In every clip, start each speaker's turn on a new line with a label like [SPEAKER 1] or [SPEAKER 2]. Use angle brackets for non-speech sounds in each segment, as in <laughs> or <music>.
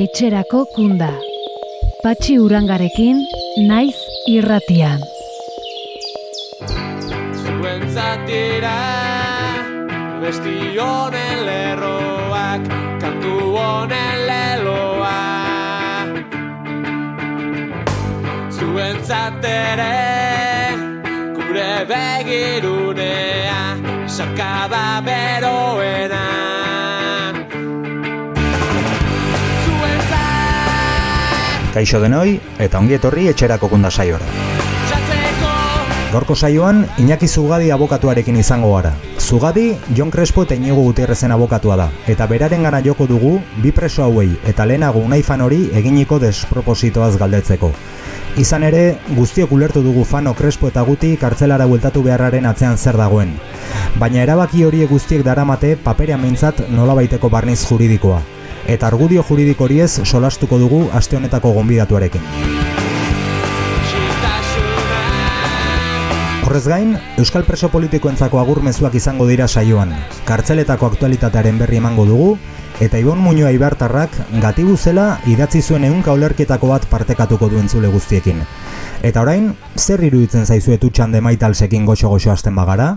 [SPEAKER 1] etxerako kunda. Patxi urangarekin, naiz irratian.
[SPEAKER 2] Zuen zatira, besti honen lerroak, kantu honen leloa. Zuen zatere, gure begirunea, sarkada beroena.
[SPEAKER 3] Kaixo denoi eta ongi etorri etxerako kunda saiora. Gaurko saioan Iñaki Zugadi abokatuarekin izango gara. Zugadi Jon Crespo eta Inigo Gutierrezen abokatua da eta beraren gana joko dugu bi preso hauei eta lehenago unai fan hori eginiko despropositoaz galdetzeko. Izan ere, guztiok ulertu dugu fano Crespo eta guti kartzelara bueltatu beharraren atzean zer dagoen. Baina erabaki horiek guztiek daramate paperean behintzat nolabaiteko barniz juridikoa. Eta argudio juridiko horiez solastuko dugu aste honetako gonbidatuarekin. Horrez gain, Euskal preso politikoentzako agur mezuak izango dira saioan. Kartzeletako aktualitatearen berri emango dugu, eta Ibon Muñoa Ibartarrak gatibu zela idatzi zuen ehunka olerketako bat partekatuko duen zule guztiekin. Eta orain, zer iruditzen zaizuetu txande maitalsekin goxo-goxo hasten bagara?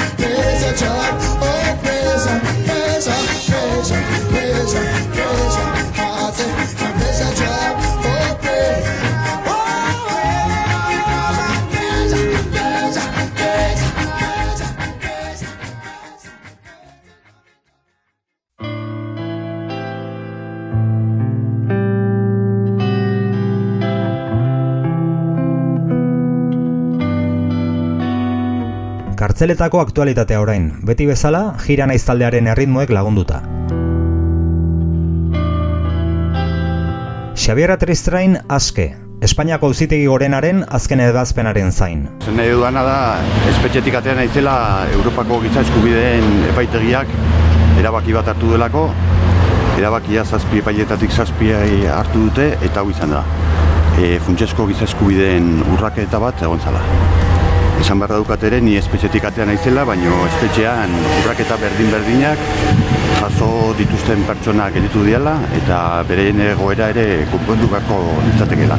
[SPEAKER 3] Kartzeletako aktualitatea orain, beti bezala, jira naiz taldearen erritmoek lagunduta. Xabier Atristrain aske, Espainiako auzitegi gorenaren azken edazpenaren zain.
[SPEAKER 4] Zer nahi dudana da, espetxetik atean naizela Europako giza eskubideen epaitegiak erabaki bat hartu delako, erabakia zazpi epaietatik zazpiai hartu dute eta hau izan da. E, Funtsesko giza eskubideen urraketa bat egon zala. Esan behar daukat ere, ni espetxetik atean naizela, baino espetxean urraketa berdin-berdinak jaso dituzten pertsonak editu diala eta bereen egoera ere konpondu beharko litzatekeela.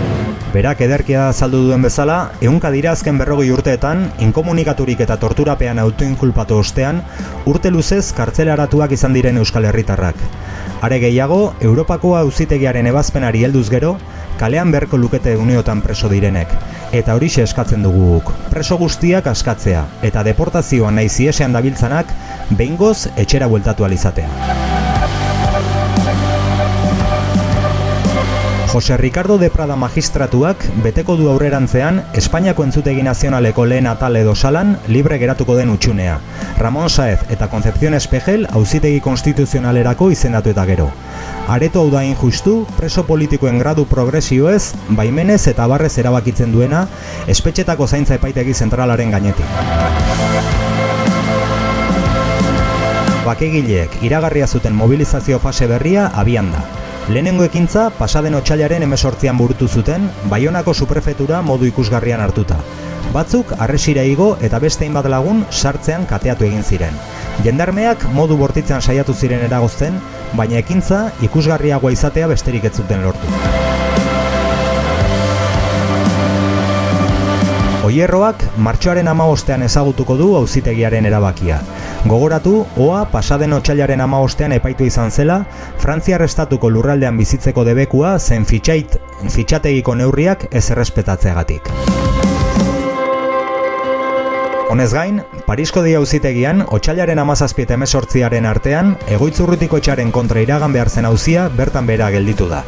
[SPEAKER 5] Berak ederkia azaldu duen bezala, ehunka dira azken berrogei urteetan, inkomunikaturik eta torturapean autoinkulpatu ostean, urte luzez kartzelaratuak izan diren Euskal Herritarrak. Are gehiago, Europako auzitegiaren ebazpenari helduz gero, kalean beharko lukete uniotan preso direnek. Eta horixe eskatzen dugu guk. Preso guztiak askatzea, eta deportazioan nahi ziesean dabiltzanak, behingoz etxera bueltatu alizatea. Jose Ricardo de Prada magistratuak beteko du aurrerantzean Espainiako entzutegi nazionaleko lehen atal edo salan libre geratuko den utxunea. Ramon Saez eta Concepción Espejel auzitegi konstituzionalerako izendatu eta gero. Areto hau da injustu, preso politikoen gradu progresioez, baimenez eta barrez erabakitzen duena, espetxetako zaintza epaitegi zentralaren gainetik. Bakegileek iragarria zuten mobilizazio fase berria abian da. Lehenengo ekintza pasaden otxailaren emesortzian burutu zuten, Baionako suprefetura modu ikusgarrian hartuta. Batzuk arresira igo eta beste bat lagun sartzean kateatu egin ziren. Jendarmeak modu bortitzen saiatu ziren eragozten, baina ekintza ikusgarriagoa izatea besterik ez zuten lortu. Oierroak martxoaren amaostean ezagutuko du auzitegiaren erabakia. Gogoratu, OA pasaden otxailaren ama ostean epaitu izan zela, Frantziar estatuko lurraldean bizitzeko debekua zen fitxait, fitxategiko neurriak ez errespetatzeagatik. Honez gain, Parisko dia uzitegian, otxailaren amazazpieta emesortziaren artean, egoitzurrutiko etxaren kontra iragan behar zen hauzia bertan bera gelditu da.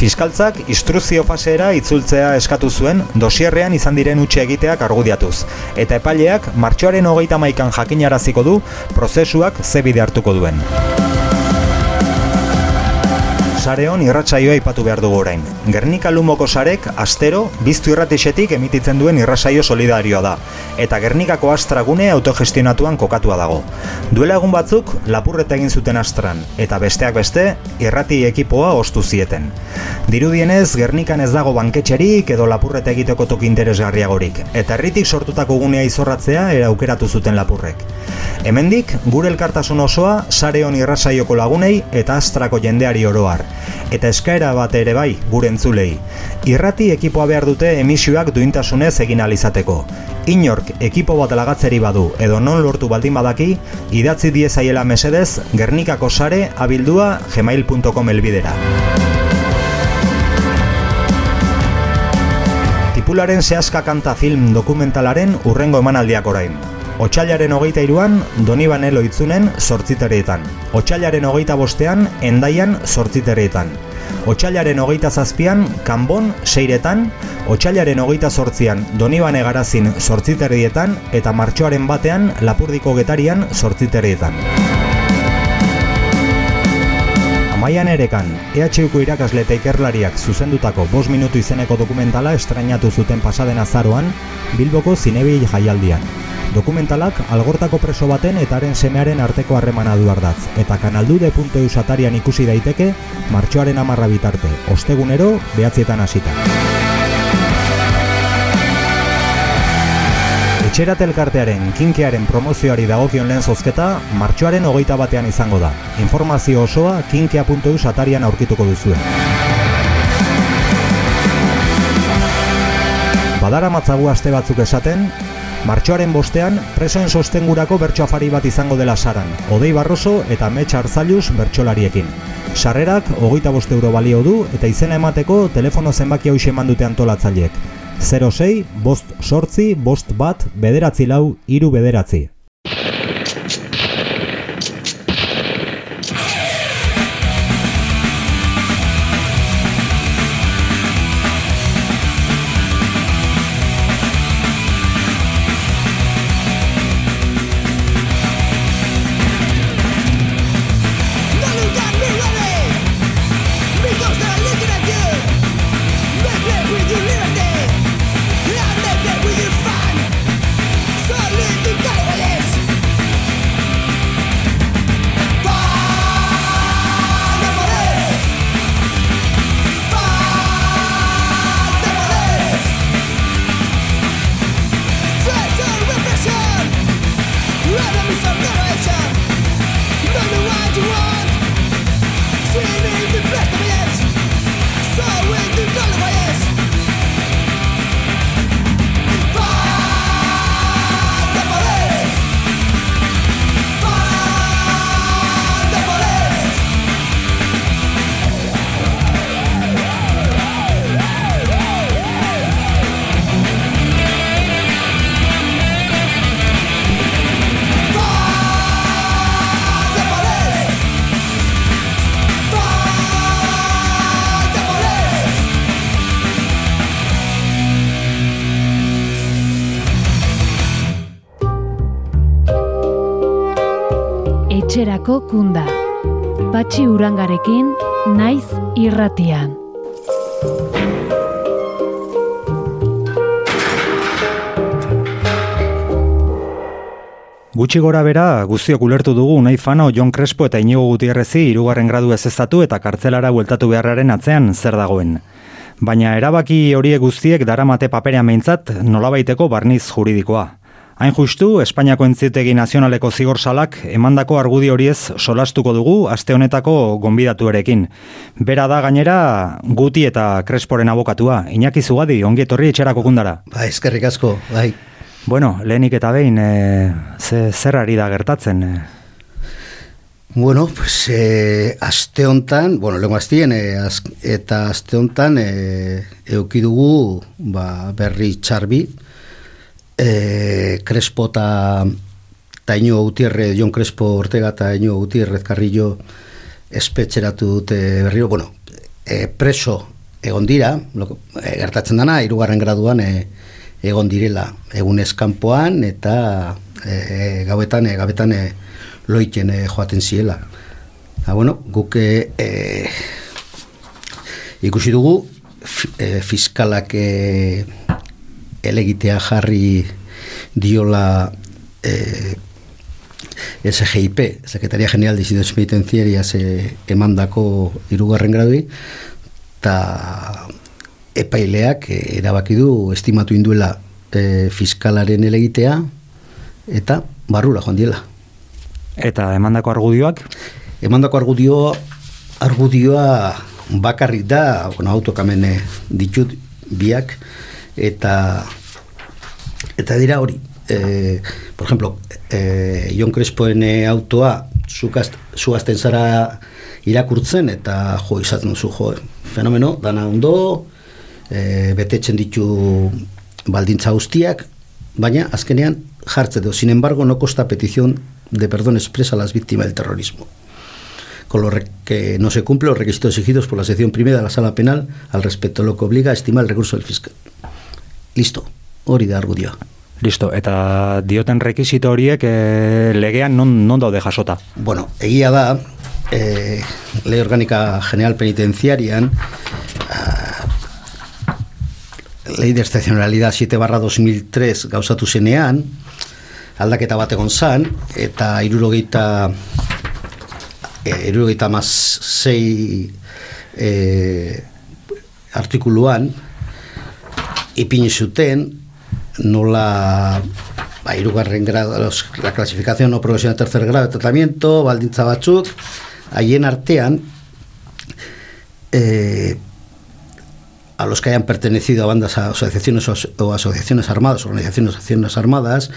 [SPEAKER 5] Fiskaltzak, instruzio faseera itzultzea eskatu zuen, dosierrean izan diren utxe egiteak argudiatuz. Eta epaileak, martxoaren hogeita maikan jakinaraziko du, prozesuak zebide hartuko duen sareon irratsaioa ipatu behar dugu orain. Gernika Lumoko sarek astero biztu irratixetik emititzen duen irrasaio solidarioa da eta Gernikako astragune autogestionatuan kokatua dago. Duela egun batzuk lapurreta egin zuten astran eta besteak beste irrati ekipoa ostu zieten. Dirudienez Gernikan ez dago banketxerik edo lapurreta egiteko toki interesgarriagorik eta herritik sortutako gunea izorratzea era aukeratu zuten lapurrek. Hemendik gure elkartasun osoa sareon irrasaioko lagunei eta astrako jendeari oroar eta eskaera bat ere bai gure entzulei. Irrati ekipoa behar dute emisioak duintasunez egin alizateko. Inork ekipo bat lagatzeri badu edo non lortu baldin badaki, idatzi diezaiela mesedez Gernikako sare abildua gmail.com elbidera. Tipularen zehazka kanta film dokumentalaren urrengo emanaldiak orain. Otsailaren hogeita iruan, Doniban itzunen sortziterrietan. Otsailaren hogeita bostean, Endaian sortziterrietan. Otsailaren hogeita zazpian, Kanbon seiretan. Otsailaren hogeita sortzian, Donibane garazin sortziterrietan. Eta martxoaren batean, Lapurdiko getarian sortziterrietan. Amaian erekan, EHUko irakasle eta ikerlariak zuzendutako 5 minutu izeneko dokumentala estrainatu zuten pasaden azaroan, Bilboko zinebi jaialdian. Dokumentalak algortako preso baten eta haren semearen arteko harremana du ardatz, eta kanaldude.eu satarian ikusi daiteke martxoaren amarra bitarte, ostegunero behatzietan hasita. Etxerat elkartearen kinkearen promozioari dagokion lehen zozketa martxoaren hogeita batean izango da. Informazio osoa kinkea.eu satarian aurkituko duzuen. Badara matzagu aste batzuk esaten, Martxoaren bostean, presoen sostengurako bertsoafari bat izango dela saran, Odei Barroso eta Metx Arzailuz bertsolariekin. Sarrerak, hogeita boste euro balio du eta izena emateko telefono zenbaki hau eman dute antolatzaileek. 06, bost sortzi, bost bat, bederatzi lau, iru bederatzi.
[SPEAKER 1] Etxerako kunda. Patxi urangarekin, naiz irratian.
[SPEAKER 5] Gutxi gora bera, guztiok ulertu dugu Unai Fano, Jon Crespo eta Inigo Gutierrezi irugarren gradu ez ezatu eta kartzelara bueltatu beharraren atzean zer dagoen. Baina erabaki horiek guztiek daramate paperean behintzat nolabaiteko barniz juridikoa. Hain justu, Espainiako entzitegi nazionaleko zigor salak emandako argudi horiez solastuko dugu aste honetako gonbidatuerekin. Bera da gainera guti eta Cresporen abokatua. Iñaki Zugadi, ongi etorri etxerako kundara.
[SPEAKER 6] Ba, eskerrik asko, bai.
[SPEAKER 5] Bueno, lehenik eta behin, e, ze, zer ari da gertatzen? E?
[SPEAKER 6] Bueno, pues, e, aste hontan, bueno, lengo aztien, e, az, eta aste hontan, e, eukidugu, ba, berri txarbi, e, Crespo eta Taino Gutierrez, Jon Crespo Ortega eta Taino Gutierrez Carrillo espetxeratu dute berriro, bueno, e, preso egon dira, lo, e, gertatzen dana, irugarren graduan, e, egon direla egun eskanpoan eta e, gauetan gabetan e, e, joaten ziela. Ha, bueno, guk e, ikusi dugu e, fiskalak e, elegitea jarri diola e, SGIP, Secretaria General de Instituciones Penitenciarias e, emandako irugarren gradui, eta epaileak eh, erabaki du estimatu induela e, fiskalaren elegitea eta barrura joan diela.
[SPEAKER 5] Eta emandako argudioak?
[SPEAKER 6] Emandako argudio, argudioa bakarrik da, bueno, autokamen ditut biak, eta eta dira hori. E, por ejemplo, e, Jon Crespoen autoa zuazten zara irakurtzen eta jo izaten zu jo. Fenomeno, dana ondo, e, betetzen ditu baldintza guztiak, baina azkenean jartze du. Sin embargo, no costa petición de perdón expresa a las víctimas del terrorismo. Con lo que no se cumple los requisitos exigidos por la sección primera de la sala penal al respecto, lo que obliga a estimar el recurso del fiscal. Listo, hori da argudioa.
[SPEAKER 5] Listo, eta dioten rekisito horiek e, legean non, non daude jasota?
[SPEAKER 6] Bueno, egia da, e, Lei Orgánica General Penitenciarian, lei de excepcionalidad 7 barra 2003 gauzatu zenean, aldaketa bat egon zan, eta irurogeita e, irurogeita maz zei e, artikuluan ipini zuten nola ba, irugarren grado, los, la clasificación no progresión de tercer grado de tratamiento, baldintza batzuk, haien artean eh, a los que hayan pertenecido a bandas, asociaciones o asociaciones armadas, organizaciones asociaciones armadas,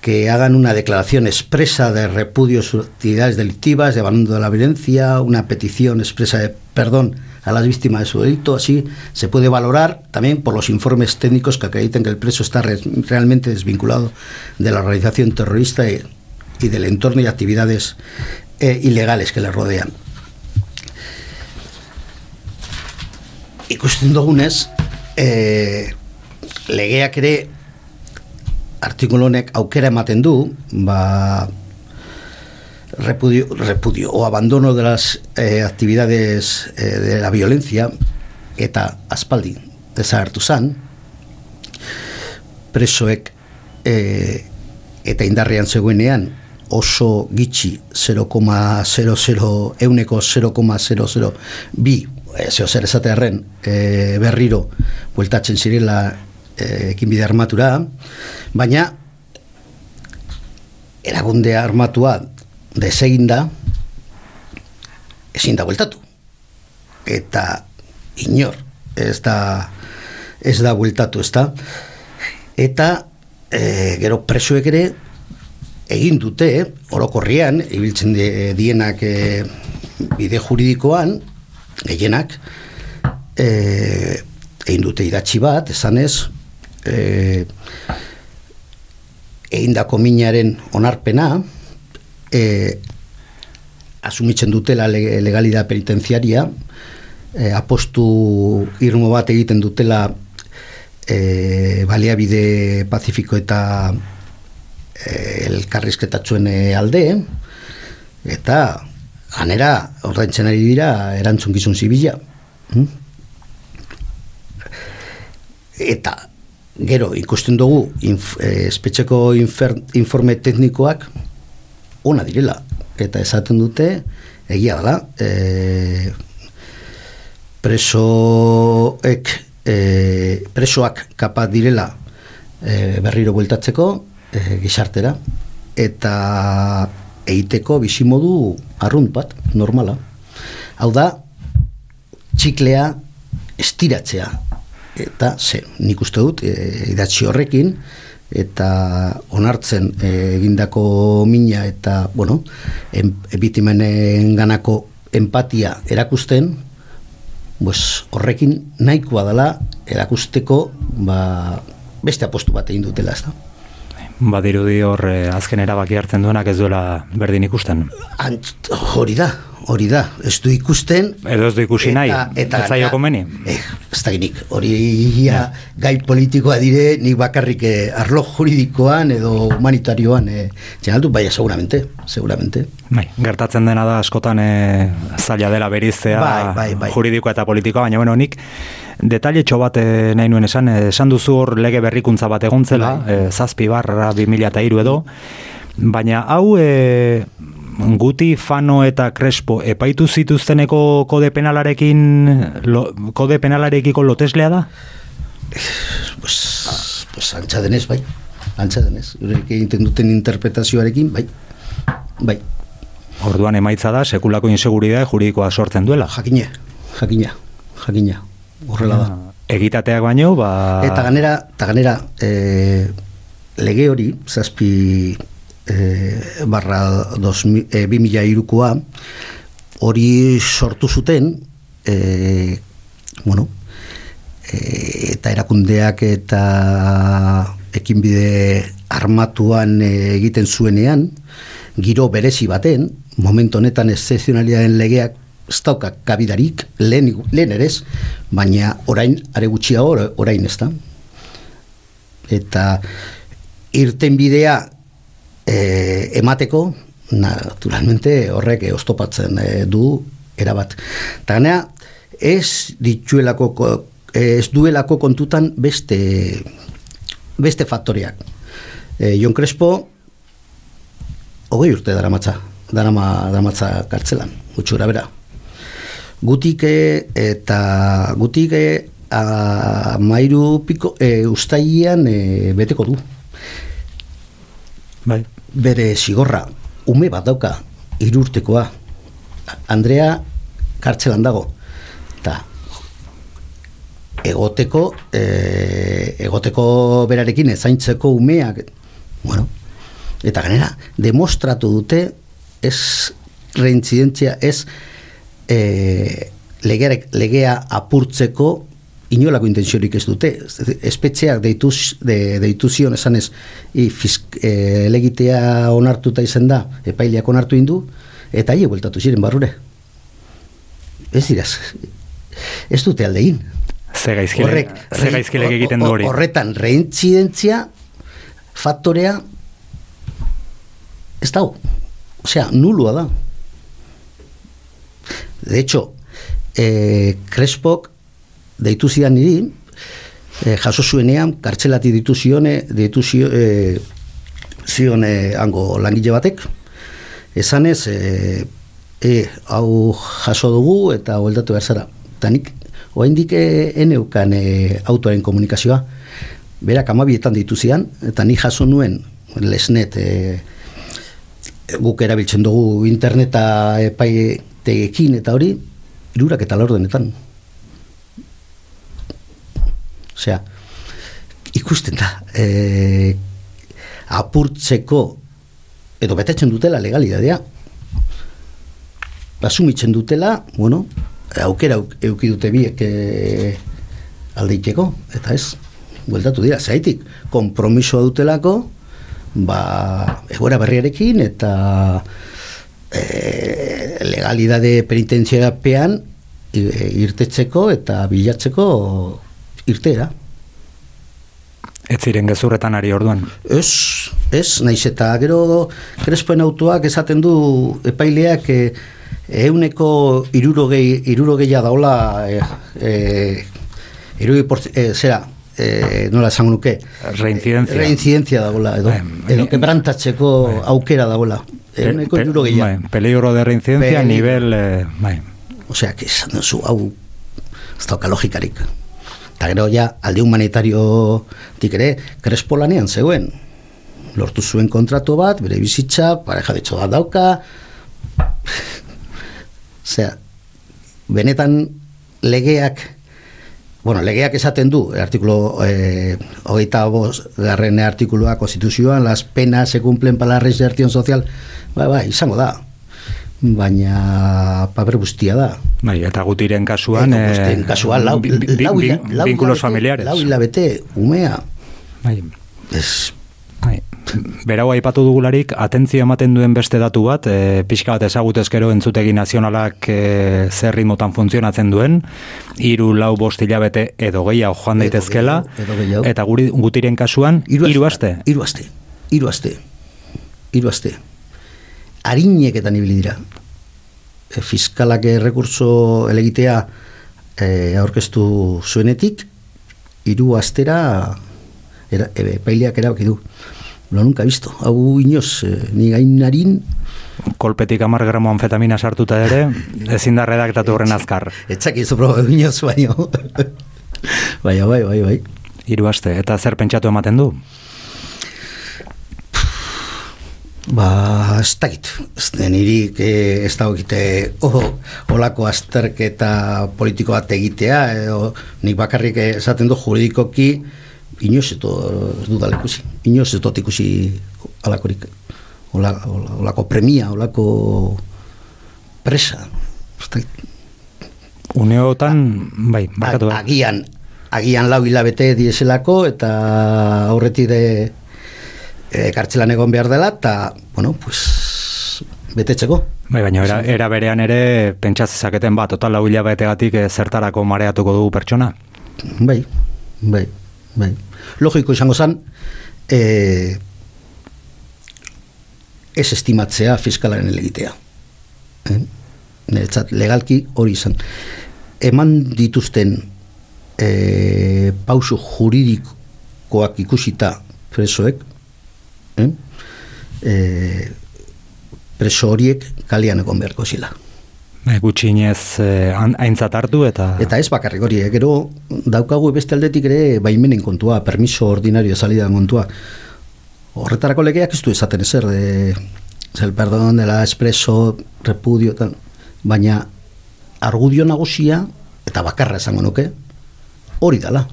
[SPEAKER 6] que hagan una declaración expresa de repudio a sus actividades delictivas, de abandono de la violencia, una petición expresa de perdón a las víctimas de su delito. Así se puede valorar también por los informes técnicos que acrediten que el preso está re realmente desvinculado de la organización terrorista y, del entorno y actividades eh, ilegales que le rodean. ikusten dugunez, e, legeak ere artikulu honek aukera ematen du, ba, repudio, repudio o abandono de las eh, actividades eh, de la violencia eta aspaldi desagertu zan presoek eh, eta indarrean zegoenean oso gitxi 0,00 euneko 0,002 zeo zer esatearen e, berriro bueltatzen zirela e, ekinbide armatura, baina eragunde armatua desegin da ezin da bueltatu. Eta inor, ez da ez da bueltatu, ez da. Eta e, gero presoek ere egin dute, orokorrian, ibiltzen dienak e, bide juridikoan, gehienak e, egin dute idatzi bat, esanez e, egin dako minaren onarpena e, asumitzen dutela legalidad penitenciaria e, apostu irmo bat egiten dutela e, baliabide pazifiko eta e, elkarrizketatxuen alde Eta, anera, ordaintzen ari dira, erantzun zibila. Hm? Eta, gero, ikusten dugu, inf, eh, espetxeko infer, informe teknikoak, ona direla. Eta esaten dute, egia dela, e, presoek, e, presoak kapaz direla e, berriro bueltatzeko, e, gizartera, eta egiteko bizimodu arrunt bat, normala. Hau da, txiklea estiratzea. Eta, ze, nik uste dut, e, idatzi horrekin, eta onartzen e, egindako mina eta, bueno, en, bitimenen ganako empatia erakusten, pues, horrekin nahikoa dela erakusteko ba, beste apostu bat egin dutela, ez da.
[SPEAKER 5] Badirudi hor eh, azken erabaki hartzen duenak ez duela berdin ikusten.
[SPEAKER 6] Ant, hori da, hori da, ez du ikusten.
[SPEAKER 5] Edo ez du ikusi nahi, eta, ez zaio komeni.
[SPEAKER 6] Eh, ez da ginik, hori ia, gai politikoa dire, nik bakarrik eh, arlo juridikoan edo humanitarioan eh, txenaldu, baina seguramente, seguramente.
[SPEAKER 5] Bai, gertatzen dena da askotan eh, zaila dela beriztea
[SPEAKER 6] bai, bai, bai.
[SPEAKER 5] juridikoa eta politikoa, baina bueno, nik detaile txo bat eh, nahi nuen esan, eh, esan duzu hor lege berrikuntza bat egontzela, bai. e, zazpi barra bi mila eta iru edo, baina hau e, guti fano eta krespo epaitu zituzteneko kode penalarekin, lo, kode penalarekiko loteslea da?
[SPEAKER 6] Pues, pues antxa denez, bai. Antxa denez. Eurek egiten duten interpretazioarekin, bai. Bai.
[SPEAKER 5] Orduan emaitza da, sekulako inseguridade juridikoa sortzen duela.
[SPEAKER 6] Jakina, jakina, jakina horrela da. Ah,
[SPEAKER 5] egitateak baino, ba...
[SPEAKER 6] Eta ganera, eta ganera e, lege hori, zazpi e, barra dos, e, bi mila irukoa, hori sortu zuten, e, bueno, e, eta erakundeak eta ekinbide armatuan egiten zuenean, giro berezi baten, momentu honetan excepzionalidaden legeak ez dauka kabidarik, lehen, lehen ere baina orain, are gutxia orain ez da. Eta irten bidea e, emateko, naturalmente horrek oztopatzen e, du erabat. Eta ganea, ez dituelako, ez duelako kontutan beste, beste faktoriak. E, Jon Crespo, hogei urte dara matza, dara, matza kartzelan, gutxura bera gutike eta gutike a mairu piko e, ustaian e, beteko du.
[SPEAKER 5] Bai.
[SPEAKER 6] bere sigorra ume bat dauka irurtekoa. Andrea kartzelan dago. Eta egoteko e, egoteko berarekin ezaintzeko umeak bueno, eta ganera demostratu dute ez reintzidentzia ez e, legearek, legea apurtzeko inolako intenziorik ez dute. Espetxeak deituz, de, deitu zion esan ez i, fisk, e, legitea onartuta izan da, epaileak onartu indu, eta hie bueltatu ziren barrure. Ez diraz, ez dute aldein.
[SPEAKER 5] Ze gaizkile egiten du hori.
[SPEAKER 6] Horretan, reintzidentzia faktorea ez dago. Osea, nulua da. De hecho, eh, Crespok deitu zidan niri, eh, jaso zuenean, kartzelati ditu zione, ditu zio, eh, zione hango langile batek, esan ez, eh, eh, hau jaso dugu eta hueldatu behar zara. Eta nik, oa indik eneukan eh, autoaren komunikazioa, berak amabietan ditu zidan, eta nik jaso nuen lesnet, eh, guk erabiltzen dugu interneta epai tegekin eta hori, irurak eta laurdenetan. Osea, ikusten da, e, apurtzeko, edo betetzen dutela legalidadea, asumitzen dutela, bueno, aukera euki dute biek e, aldeiteko, eta ez, bueltatu dira, zaitik, kompromisoa dutelako, ba, egoera berriarekin, eta e, legalidade penitenziarapean irtetzeko eta bilatzeko irtera.
[SPEAKER 5] Ez ziren gezurretan ari orduan.
[SPEAKER 6] Ez, ez, naiz eta gero Crespoen autoak esaten du epaileak e, euneko irurogei, irurogeia daula e, e, irurogei portz- e, zera, e, nola esango nuke
[SPEAKER 5] Reincidentzia.
[SPEAKER 6] reincidentzia dagoela edo,
[SPEAKER 5] Bai,
[SPEAKER 6] edo
[SPEAKER 5] ni-
[SPEAKER 6] quebrantatzeko aukera dagoela euneko
[SPEAKER 5] Pe- pe-
[SPEAKER 6] irurogeia
[SPEAKER 5] bai, peligro de reincidencia,
[SPEAKER 6] Peligro.
[SPEAKER 5] nivel... Eh, bai.
[SPEAKER 6] Osea, que esan duzu, hau, ez dauka logikarik. Eta gero ja, alde humanitario dik ere, Crespo lanean zegoen. Lortu zuen kontratu bat, bere bizitza, pareja betxo bat dauka. <laughs> Osea, benetan legeak, bueno, legeak esaten du, artikulo, eh, hogeita bos, garren artikuloa konstituzioan, las penas se cumplen para la reinserción social, bai, bai, izango da. Baina paper guztia da.
[SPEAKER 5] Bai, eta gutiren kasuan...
[SPEAKER 6] Eta guztien kasuan, lau,
[SPEAKER 5] bi- bi-
[SPEAKER 6] lau,
[SPEAKER 5] bi-
[SPEAKER 6] hila- lau
[SPEAKER 5] vínculos
[SPEAKER 6] hilabete-
[SPEAKER 5] familiares.
[SPEAKER 6] Lau hilabete, umea.
[SPEAKER 5] Bai,
[SPEAKER 6] Ez,
[SPEAKER 5] bai. Berau aipatu dugularik, atentzio ematen duen beste datu bat, e, pixka bat ezagutezkero entzutegi nazionalak e, zer ritmotan funtzionatzen duen, hiru lau bost hilabete edo gehiago joan
[SPEAKER 6] Edo
[SPEAKER 5] daitezkela,
[SPEAKER 6] edo gehiago.
[SPEAKER 5] eta guri, gutiren kasuan, hiru aste.
[SPEAKER 6] Hiru aste. Hiru aste. Hiru aste. Arineketan ibili dira. E, fiskalak errekurso elegitea e, aurkeztu zuenetik, hiru astera era, e, epaileak erabaki du. Lo nunca he visto. Hau inoz, e, ni gainarin
[SPEAKER 5] kolpetik amar gramo anfetamina sartuta ere, <laughs> ezin da redaktatu horren azkar.
[SPEAKER 6] Etzaki izu proba inoz baino. <laughs> Baina, bai, bai, bai.
[SPEAKER 5] Hiru aste, eta zer pentsatu ematen du?
[SPEAKER 6] Ba, ez dakit. Ez da nirik eh, ez da egite oh, olako azterketa politiko bat egitea, edo nik bakarrik esaten du juridikoki ez dut ez dudala ikusi. Inoz ez dut ikusi olakorik. Ola, ola, olako premia, olako presa.
[SPEAKER 5] Uneotan, bai, barkatu
[SPEAKER 6] A- agian agian lau hilabete dieselako eta aurretik de e, kartzelan egon behar dela eta, bueno, pues betetzeko.
[SPEAKER 5] Bai, baina era, era berean ere pentsaz ezaketen bat, total lau hilabetegatik eh, zertarako mareatuko dugu pertsona.
[SPEAKER 6] Bai, bai, bai. Logiko izango zen, e, ez estimatzea fiskalaren elegitea. Eh? Niretzat, legalki hori izan. Eman dituzten e, pausu juridikoak ikusita presoek, eh? E, preso horiek kalian egon beharko zila.
[SPEAKER 5] E, gutxinez eh, an- aintzat hartu eta...
[SPEAKER 6] Eta ez bakarrik hori, eh, gero daukagu beste aldetik ere baimenen kontua, permiso ordinario salida kontua. Horretarako legeak ez du esaten ezer, de, el perdón de la expreso, repudio, tal. baina argudio nagusia, eta bakarra esango nuke, hori dala.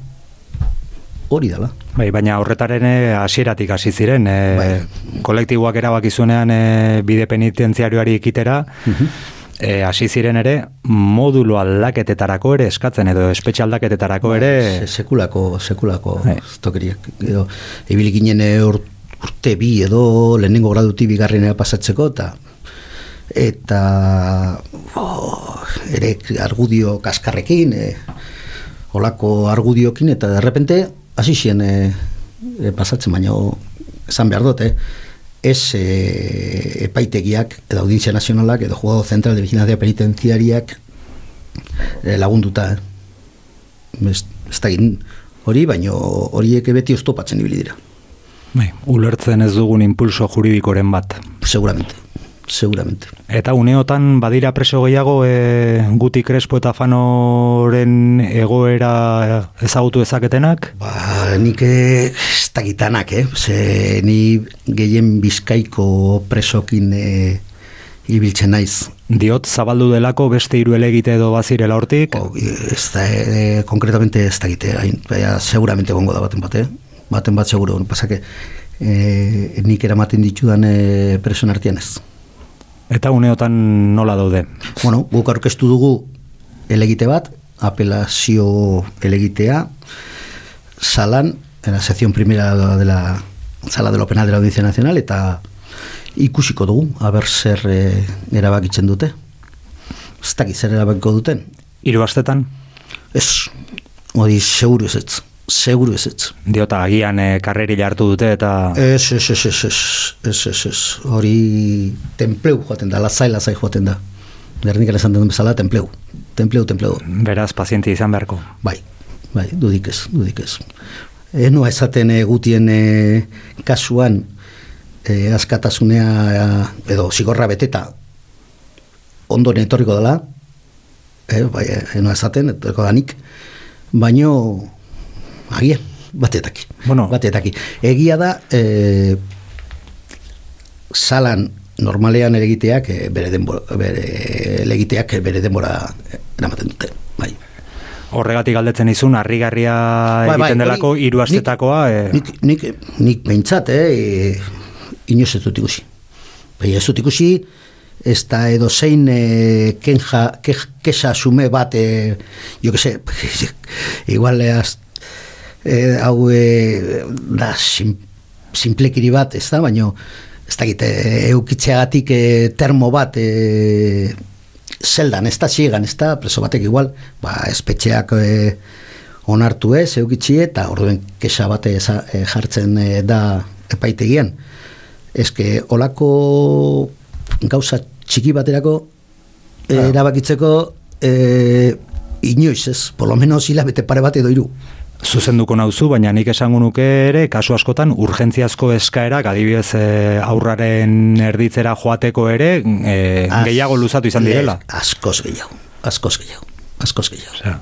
[SPEAKER 6] Hori dala.
[SPEAKER 5] Bai, baina horretaren eh, hasieratik hasi ziren, e,
[SPEAKER 6] Bai.
[SPEAKER 5] kolektiboak erabaki zuenean e, bide penitentziarioari ekitera, e, hasi ziren ere modulo aldaketetarako ere eskatzen edo espetxe aldaketetarako ere
[SPEAKER 6] Se- sekulako, sekulako
[SPEAKER 5] Bai.
[SPEAKER 6] tokeriak. Edo, ibili ginen eh, ur- urte bi edo lehenengo graduti bigarrenera pasatzeko, eta eta oh, ere argudio kaskarrekin, e, olako argudiokin, eta derrepente hasi zien e, e, pasatzen, baina esan behar dut, eh? Ez e, epaitegiak, edo audientzia nazionalak, edo jugado zentral de vigilancia penitenciariak e, lagunduta, eh? ez, ez da hori, baino horiek beti oztopatzen ibili dira.
[SPEAKER 5] bai, ulertzen ez dugun impulso juridikoren bat.
[SPEAKER 6] Seguramente, seguramente.
[SPEAKER 5] Eta uneotan badira preso gehiago e, guti krespo eta fanoren egoera ezagutu ezaketenak?
[SPEAKER 6] Ba, nik eh, ez dakitanak, eh? Ze ni gehien bizkaiko presokin eh, ibiltzen naiz.
[SPEAKER 5] Diot zabaldu delako beste hiru elegite edo bazirela hortik,
[SPEAKER 6] O, ez da, eh, konkretamente ez dakite, hain, baina seguramente gongo da baten bat, eh? Baten bat seguro, pasake, eh, nik eramaten ditudan eh, presoen artean ez.
[SPEAKER 5] Eta uneotan nola daude.
[SPEAKER 6] Bueno, guk aurkeztu dugu elegite bat, apelazio elegitea, salan, en la sección primera de la sala de lo penal de la Audiencia Nacional, eta ikusiko dugu, aber zer eh, erabakitzen dute. Ez dakit zer erabakiko duten.
[SPEAKER 5] Hiru astetan?
[SPEAKER 6] Ez, hori seguru ez ez. Seguru ez ez.
[SPEAKER 5] Diota, agian e, karreri hartu dute eta...
[SPEAKER 6] Ez, ez, ez, ez, ez, ez, ez, ez, hori templeu joaten da, lazai, lazai joaten da. Gernik esan den bezala, templeu, templeu, templeu.
[SPEAKER 5] Beraz, pazienti izan beharko.
[SPEAKER 6] Bai, bai, dudik ez, dudik ez. Ez noa esaten e, gutien e, kasuan, e, askatasunea edo zigorra beteta ondo etorriko dela, e, bai, e, noa esaten, etorriko danik, baino agia, batetaki.
[SPEAKER 5] Bueno.
[SPEAKER 6] Batetaki. Egia da, e, salan normalean eregiteak e, bere denbora, bere legiteak e, bere denbora eramaten dute. Bai.
[SPEAKER 5] Horregatik galdetzen izun, harrigarria
[SPEAKER 6] Bai, bai,
[SPEAKER 5] egiten delako, hiru astetakoa, e,
[SPEAKER 6] Nik, nik, nik behintzat, eh, e, ez dut ikusi. Bai, ez dut ikusi, ez da edo zein e, kenja, ke, kexa sume bat, e, jo que se, <laughs> igual e, az, e, hau e, da sim, simplekiri bat, ez da, baino, ez da gite, eukitzeagatik e, termo bat, e, zeldan, ez da ziegan, ez da, preso batek igual, ba, espetxeak e, onartu ez, eukitzi eta orduen kexa bate eza, e, jartzen e, da epaitegian. Eske, olako gauza txiki baterako e, erabakitzeko e, inoiz ez, por lo menos hilabete pare bat edo hiru.
[SPEAKER 5] Zuzenduko nauzu, baina nik esango nuke ere, kasu askotan, urgentziazko eskaerak, adibidez e, aurraren erditzera joateko ere, e,
[SPEAKER 6] Az-
[SPEAKER 5] gehiago luzatu izan direla.
[SPEAKER 6] Le- Askoz gehiago, askoz gehiago, askoz gehiago,
[SPEAKER 5] Osea,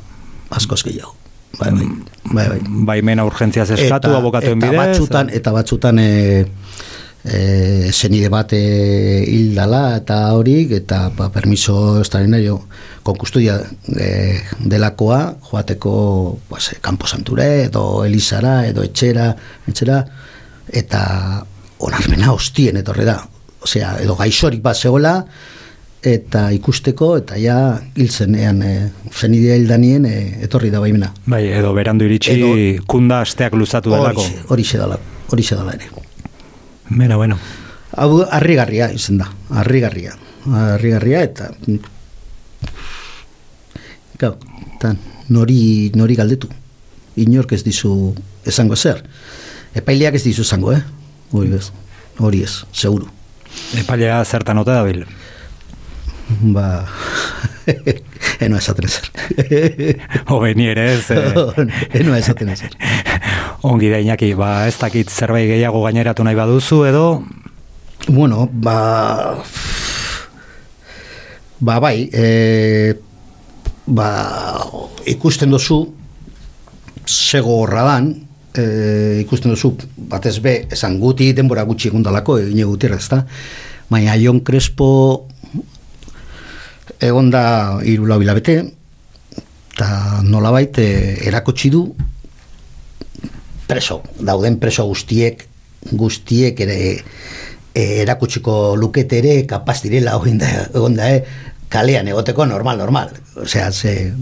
[SPEAKER 6] askoz gehiago. Bai, bai, bai, bai.
[SPEAKER 5] baimena urgentziaz eskatu abokatuen
[SPEAKER 6] eta
[SPEAKER 5] bidez.
[SPEAKER 6] batzutan, eta batzutan e, e, zenide bat e, hildala eta horik, eta ba, permiso extraordinario con custodia e, delakoa joateko pues, e, kampo santure edo elizara edo etxera, etxera eta onarmena hostien etorre da osea, edo gaixorik bat zegoela eta ikusteko eta ja hil zenean e, zenidea hildanien e, etorri da baimena
[SPEAKER 5] Bai, edo berandu iritsi,
[SPEAKER 6] Edo-
[SPEAKER 5] kunda asteak luzatu delako.
[SPEAKER 6] Horixe, horixe dala, horixe dala ere.
[SPEAKER 5] Bera, bueno.
[SPEAKER 6] Hau harrigarria izan da, harrigarria. Harrigarria eta Gau, eta nori, nori galdetu. Inork ez dizu esango zer. Epaileak ez dizu esango, eh? Hori ez, hori ez, seguru.
[SPEAKER 5] Epailea zertan ote dabil.
[SPEAKER 6] Ba, <laughs> enoa esaten ezer.
[SPEAKER 5] Hobe, ni ere ez. <laughs> E,
[SPEAKER 6] enoa esaten ezer.
[SPEAKER 5] Ongi da Iñaki, ba, ez dakit zerbait gehiago gaineratu nahi baduzu edo
[SPEAKER 6] Bueno, ba... Ba, bai, e, ba, ikusten dozu, sego horra dan, e, ikusten dozu, batez be, esan guti denbora gutxi egundalako, egine gutierra, ezta? Baina Jon Crespo egon da hiru lau hilabete, eta nolabait e, erakutsi du preso, dauden preso guztiek, guztiek ere e, erakutsiko lukete ere kapaz direla egon da, egon da, eh, kalean egoteko normal, normal. Osea, ze,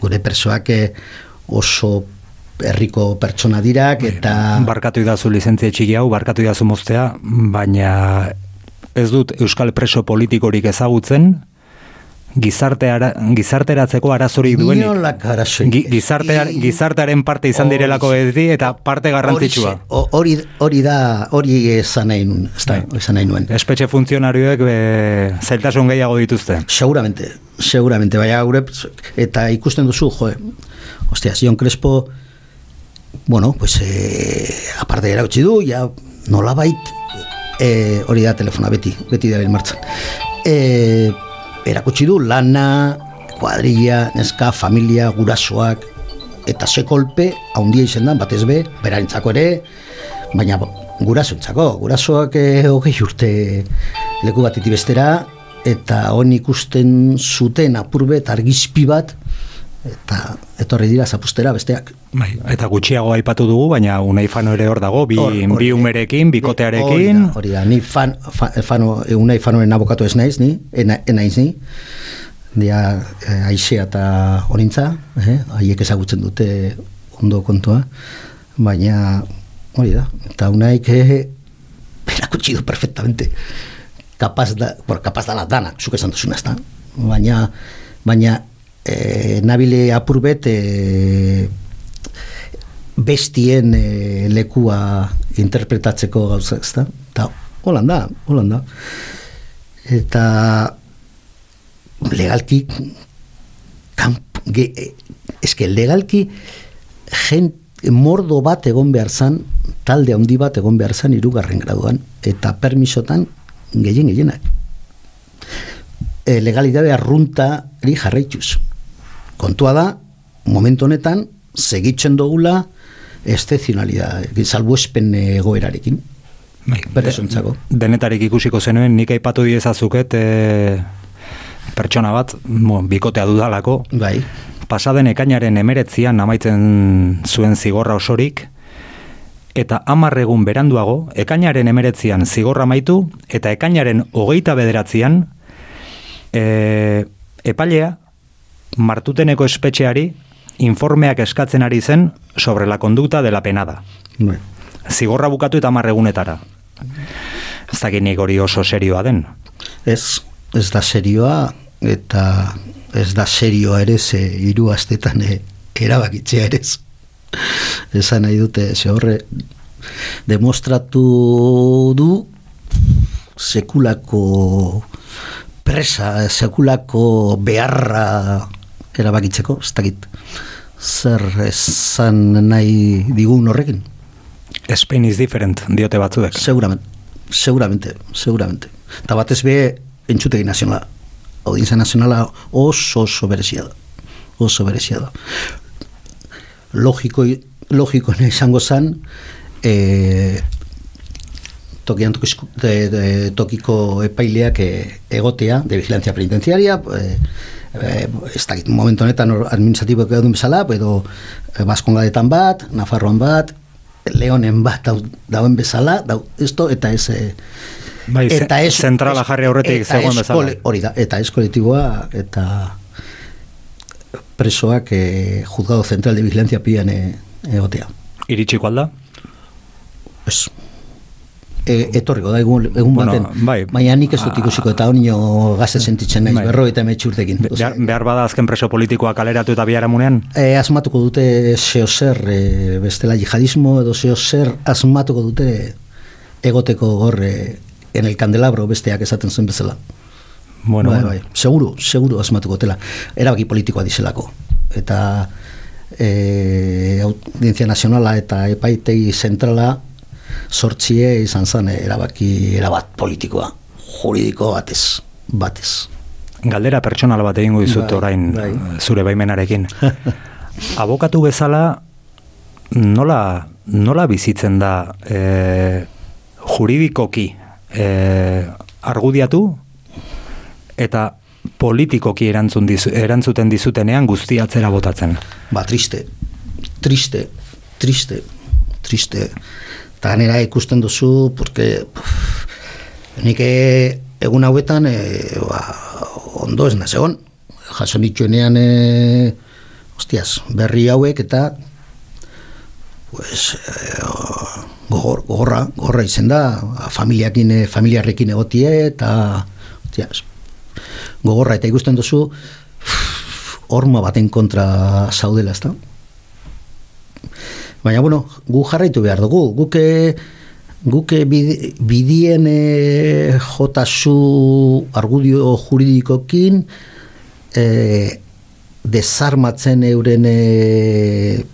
[SPEAKER 6] gure presoak eh, oso herriko pertsona dirak eta
[SPEAKER 5] barkatu idazu lizentzia txiki hau, barkatu idazu moztea, baina ez dut euskal preso politikorik ezagutzen, gizarteara, gizarteratzeko arazorik duenik.
[SPEAKER 6] Inolak arazorik.
[SPEAKER 5] Gi, gizartear,
[SPEAKER 6] I-
[SPEAKER 5] gizartearen parte izan direlako beti eta parte garrantzitsua.
[SPEAKER 6] Hori, hori da, hori esan nahi nuen, ez da, esan nahi nuen.
[SPEAKER 5] Espetxe funtzionarioek be, zailtasun gehiago dituzte.
[SPEAKER 6] Seguramente, seguramente, baina gure, eta ikusten duzu, jo, ostia, Jon Crespo, bueno, pues, eh, aparte erautsi du, ja, nolabait, eh, hori da telefona, beti, beti da martxan. Eh, erakutsi du, lana, kuadrilla, neska, familia, gurasoak, eta ze kolpe, haundia izen da, batez be, berarentzako ere, baina gurasoentzako, gurasoak eh, hogei urte leku batetik bestera, eta hon ikusten zuten apurbet argizpi bat, eta etorri dira zapustera besteak.
[SPEAKER 5] Bai, eta gutxiago aipatu dugu, baina Unai Fano ere hor dago, bi,
[SPEAKER 6] hori-
[SPEAKER 5] bi umerekin, bikotearekin.
[SPEAKER 6] Hori da, da, ni fan, fa, fano, unai fanoren abokatu ez naiz, ni, ena, enaiz ni, dia eh, aizea eta horintza, eh, haiek ezagutzen dute ondo kontua, baina hori da, eta unaik eh, erakutsi du perfectamente kapaz da, por, kapaz da dana, zuk esan duzuna, ezta? Baina, baina e, nabile apurbet e, bestien e, lekua interpretatzeko gauza, ezta? Eta holan da, holan da. Eta legalki kamp, ge, eske legalki gent, mordo bat egon behar zan, talde handi bat egon behar zan irugarren graduan, eta permisotan gehien gehienak. E, legalidade arruntari jarraituz. Kontua da, momentu honetan, segitzen dugula excepcionalidad, salbuespen egoerarekin.
[SPEAKER 5] Bai,
[SPEAKER 6] Pertsontzako.
[SPEAKER 5] denetarik ikusiko zenuen, nik aipatu diezazuket e, pertsona bat, mo, bikotea dudalako,
[SPEAKER 6] Bai,
[SPEAKER 5] pasaden ekainaren emeretzian amaitzen zuen zigorra osorik, eta hamar egun beranduago, ekainaren emeretzian zigorra amaitu, eta ekainaren hogeita bederatzean, e, epailea, martuteneko espetxeari, informeak eskatzen ari zen sobre la conducta de la penada.
[SPEAKER 6] bai.
[SPEAKER 5] Zigorra bukatu eta hamar egunetara. Ez dakit nik hori oso serioa den.
[SPEAKER 6] Ez, ez da serioa, eta ez da serioa ere ze hiru astetan e, erabakitzea ere ez. Esan nahi dute, ze horre, demostratu du sekulako presa, sekulako beharra erabakitzeko, ez dakit zer esan nahi digun horrekin.
[SPEAKER 5] Spain is different, diote batzuek.
[SPEAKER 6] Seguramente, seguramente, seguramente. Eta batez be, entzutegi nazionala. Audientzia nazionala oso oso berezia da. Oso berezia da. Logiko, logiko izango zen, e, tokian tokizko, de, de, tokiko epaileak e, egotea, de vigilancia penitenciaria, e, e, ez dakit momentu honetan administratiboak edo bezala, edo e, Baskongadetan bat, Nafarroan bat, Leonen bat dau, dauen bezala, dau, esto, eta ez... E,
[SPEAKER 5] Bai, ze- zentrala jarri aurretik
[SPEAKER 6] eta
[SPEAKER 5] zegoen
[SPEAKER 6] ez
[SPEAKER 5] bezala.
[SPEAKER 6] Hori da, eta ez kolektiboa, eta presoak e, juzgado central de vigilancia pian e, egotea.
[SPEAKER 5] Iritsiko alda?
[SPEAKER 6] Ez. E, etorriko da egun, egun
[SPEAKER 5] Bueno, bai.
[SPEAKER 6] Baina nik ez dut ikusiko eta honio gazte sentitzen naiz,
[SPEAKER 5] Bai.
[SPEAKER 6] berro eta metxurtekin.
[SPEAKER 5] Behar, behar bada azken preso politikoa kaleratu eta biharamunean?
[SPEAKER 6] E, asmatuko dute zeo zer, e, bestela jihadismo edo zeo zer asmatuko dute egoteko gorre en el candelabro besteak esaten zen bezala.
[SPEAKER 5] Bueno,
[SPEAKER 6] bai, bai, seguru, seguru asmatuko dutela. Erabaki politikoa dizelako. Eta e, audientzia nazionala eta epaitegi zentrala sortzie izan zen erabaki erabat politikoa, juridiko batez, batez.
[SPEAKER 5] Galdera pertsonal bat egingo dizut
[SPEAKER 6] Bai,
[SPEAKER 5] orain
[SPEAKER 6] bai.
[SPEAKER 5] zure baimenarekin. <laughs> Abokatu bezala nola, nola bizitzen da e, juridikoki e, argudiatu eta politikoki erantzun dizu, erantzuten dizutenean guztia atzera botatzen.
[SPEAKER 6] Ba, triste, triste, triste, triste. Eta nera ikusten duzu, porque puf, nik eh, egun hauetan e, ba, ondo ez naz egon. Jaso nituenean, e, hostias, berri hauek eta pues, e, gogor, gogorra, gogorra izen da, familiakin, e, familiarrekin egotie eta hostias, gogorra eta ikusten duzu horma baten kontra zaudela, ezta? Baina, bueno, gu jarraitu behar dugu, guke guke bid- bidien e, jotasu argudio juridikokin e, desarmatzen euren e,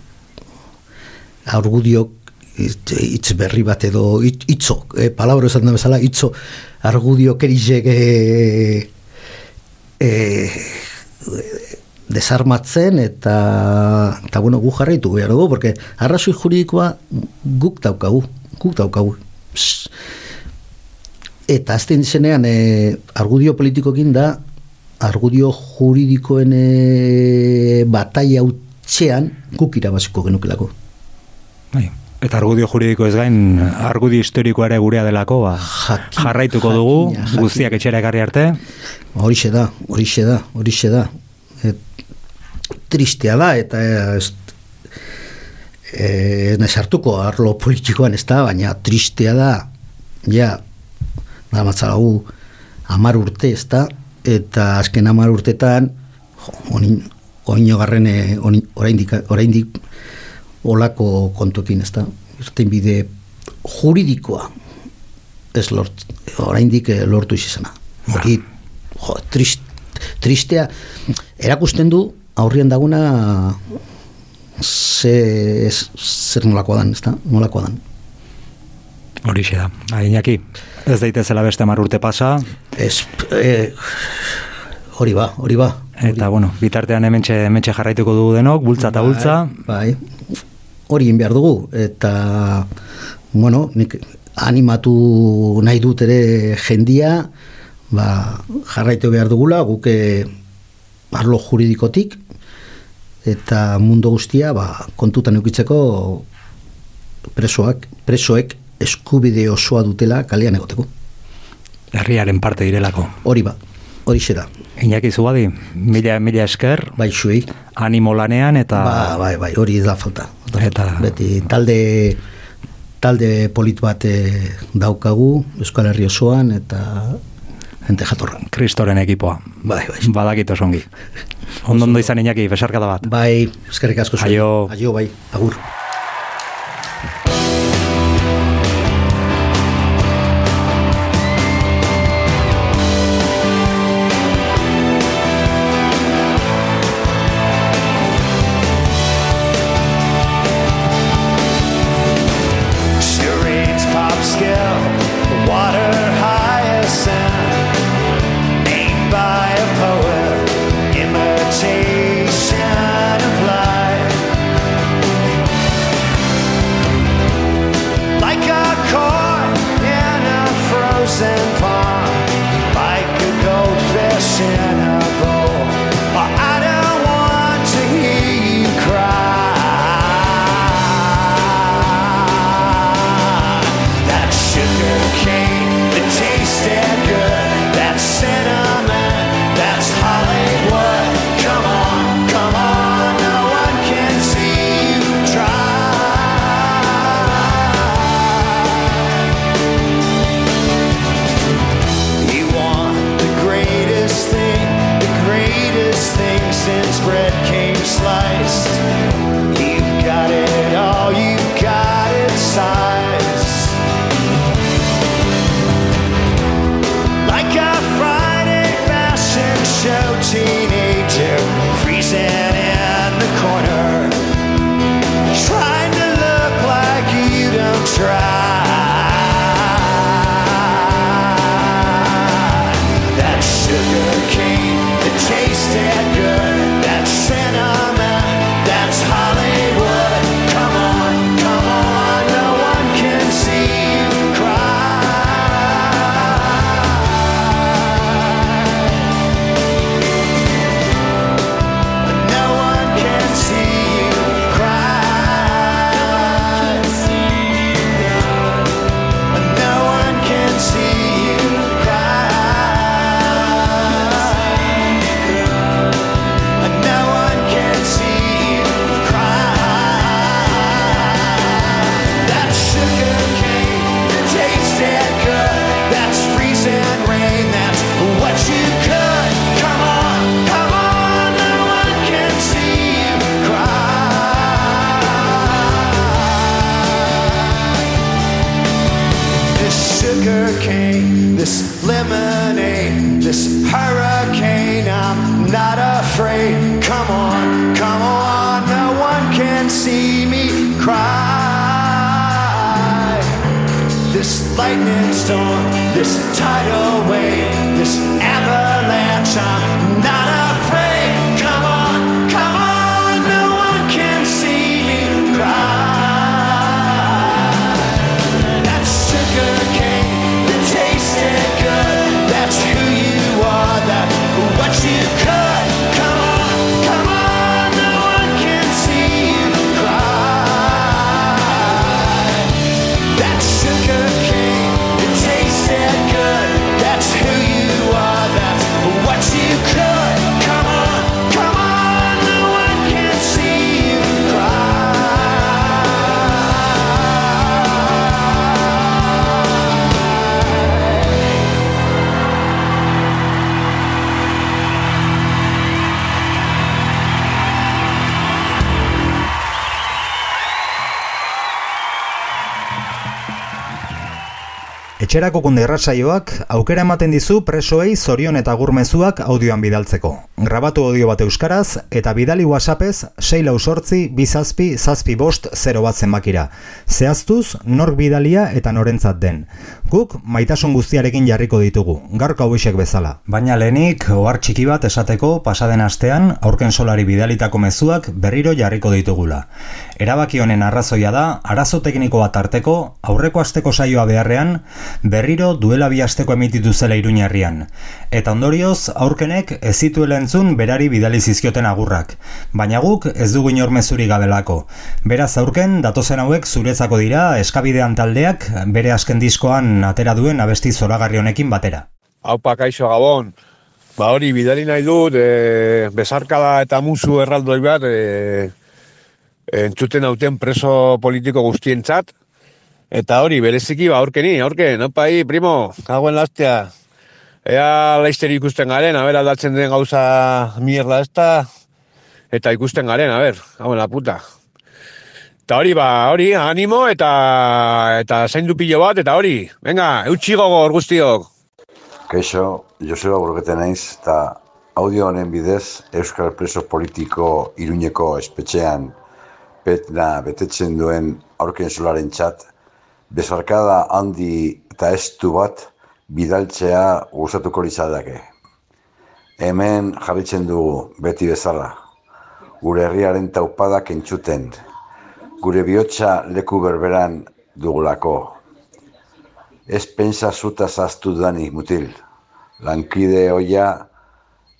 [SPEAKER 6] argudio hitz berri bat edo hitz- hitzo, e, palabra esan da bezala, hitzo argudio kerizek e, e, desarmatzen eta eta bueno, gu jarraitu behar dugu, porque arrazoi juridikoa guk daukagu, guk daukagu. Pss. Eta azten zenean e, argudio politikokin da argudio juridikoen e, bataia utxean guk irabaziko genukelako.
[SPEAKER 5] Bai. Eta argudio juridiko ez gain, argudio historikoa ere gurea delako, ba,
[SPEAKER 6] Jakin-
[SPEAKER 5] jarraituko dugu,
[SPEAKER 6] jakina, jakina.
[SPEAKER 5] guztiak etxera ekarri arte.
[SPEAKER 6] Horixe da, horixe da, horixe da. Et, tristea da, eta ez, e, ez sartuko arlo politikoan ez da, baina tristea da, ja, da matzalagu amar urte ez da, eta azken amar urtetan, jo, onin, oino garren, oraindik, oraindik
[SPEAKER 7] olako kontuekin, ez da? Irten juridikoa ez lort, oraindik eh, lortu izizena. Hori, jo, trist, tristea, erakusten du aurrien daguna ze, zer nolakoa dan, ez da? Nolakoa dan.
[SPEAKER 5] Horixe da. Ba, Iñaki, ez daitezela beste hamar urte pasa,
[SPEAKER 7] Ez, eh, hori ba, hori ba.
[SPEAKER 5] eta bueno, bitartean hementxe, hementxe jarraituko dugu denok, bultza eta bultza.
[SPEAKER 7] Bai, bai. hori behar dugu, eta, bueno, nik animatu nahi dut ere jendia, ba, jarraitu behar dugula, guke arlo juridikotik, eta mundu guztia, ba, kontutan eukitzeko presoak, presoek eskubide osoa dutela kalean egoteko.
[SPEAKER 5] Herriaren parte direlako.
[SPEAKER 7] Hori ba, hori xera.
[SPEAKER 5] Iñaki Zubadi, mila, mila esker,
[SPEAKER 7] Bai, zuei.
[SPEAKER 5] animo lanean eta
[SPEAKER 7] Ba, bai, bai, hori da falta. Da
[SPEAKER 5] Eta-
[SPEAKER 7] falta. Beti talde talde polit bat eh, daukagu Euskal Herri osoan eta jente jatorra.
[SPEAKER 5] kristoren ekipoa.
[SPEAKER 7] Bai, bai.
[SPEAKER 5] Badakit oso ongi. Ondo ondo izan Iñaki, besarkada bat.
[SPEAKER 7] Bai, eskerrik asko zuei.
[SPEAKER 5] Aio.
[SPEAKER 7] Aio, bai, agur.
[SPEAKER 5] Etxerako kunde irratsaioak aukera ematen dizu presoei zorion eta gurmezuak audioan bidaltzeko. Grabatu audio bat euskaraz eta bidali whatsappez 6 lau sortzi, bizazpi, zazpi bost, 0 bat zenbakira. Zehaztuz, nork bidalia eta norentzat den. Guk maitasun guztiarekin jarriko ditugu, garko hauisek bezala. Baina lehenik, ohar txiki bat esateko pasaden astean aurken solari bidalitako mezuak berriro jarriko ditugula. Erabaki honen arrazoia da, arazo tekniko bat arteko, aurreko asteko saioa beharrean, berriro duela bi asteko emititu zela Iruñerrian. Eta ondorioz, aurkenek ez zituela entzun berari bidali zizkioten agurrak. Baina guk ez dugu inor mezuri gabelako. Beraz aurken, datozen hauek zuretzako dira eskabidean taldeak bere asken diskoan atera duen abesti zoragarri honekin batera.
[SPEAKER 8] Haupa, kaixo gabon. Ba hori, bidali nahi dut, e, bezarkada eta musu erraldoi bat, e, entzuten hauten preso politiko guztientzat, eta hori, bereziki, ba, aurkeni, aurken, opai, primo, kagoen lastea, ea laizteri ikusten garen, a ber, aldatzen den gauza mierda ezta, eta ikusten garen, a ber, hauen la puta. Eta hori, ba, hori, animo, eta, eta zaindu pilo bat, eta hori, venga, eutxi gogor guztiok.
[SPEAKER 9] Kaixo, Joseba Burgete naiz, eta audio honen bidez Euskal Preso Politiko Iruñeko espetxean petna betetzen duen aurken solaren txat, bezarkada handi eta estu bat bidaltzea gustatuko litzateke. Hemen jarritzen dugu beti bezala, gure herriaren taupadak entzuten, gure bihotza leku berberan dugulako. Ez pensa zuta zaztu danik mutil, lankide hoia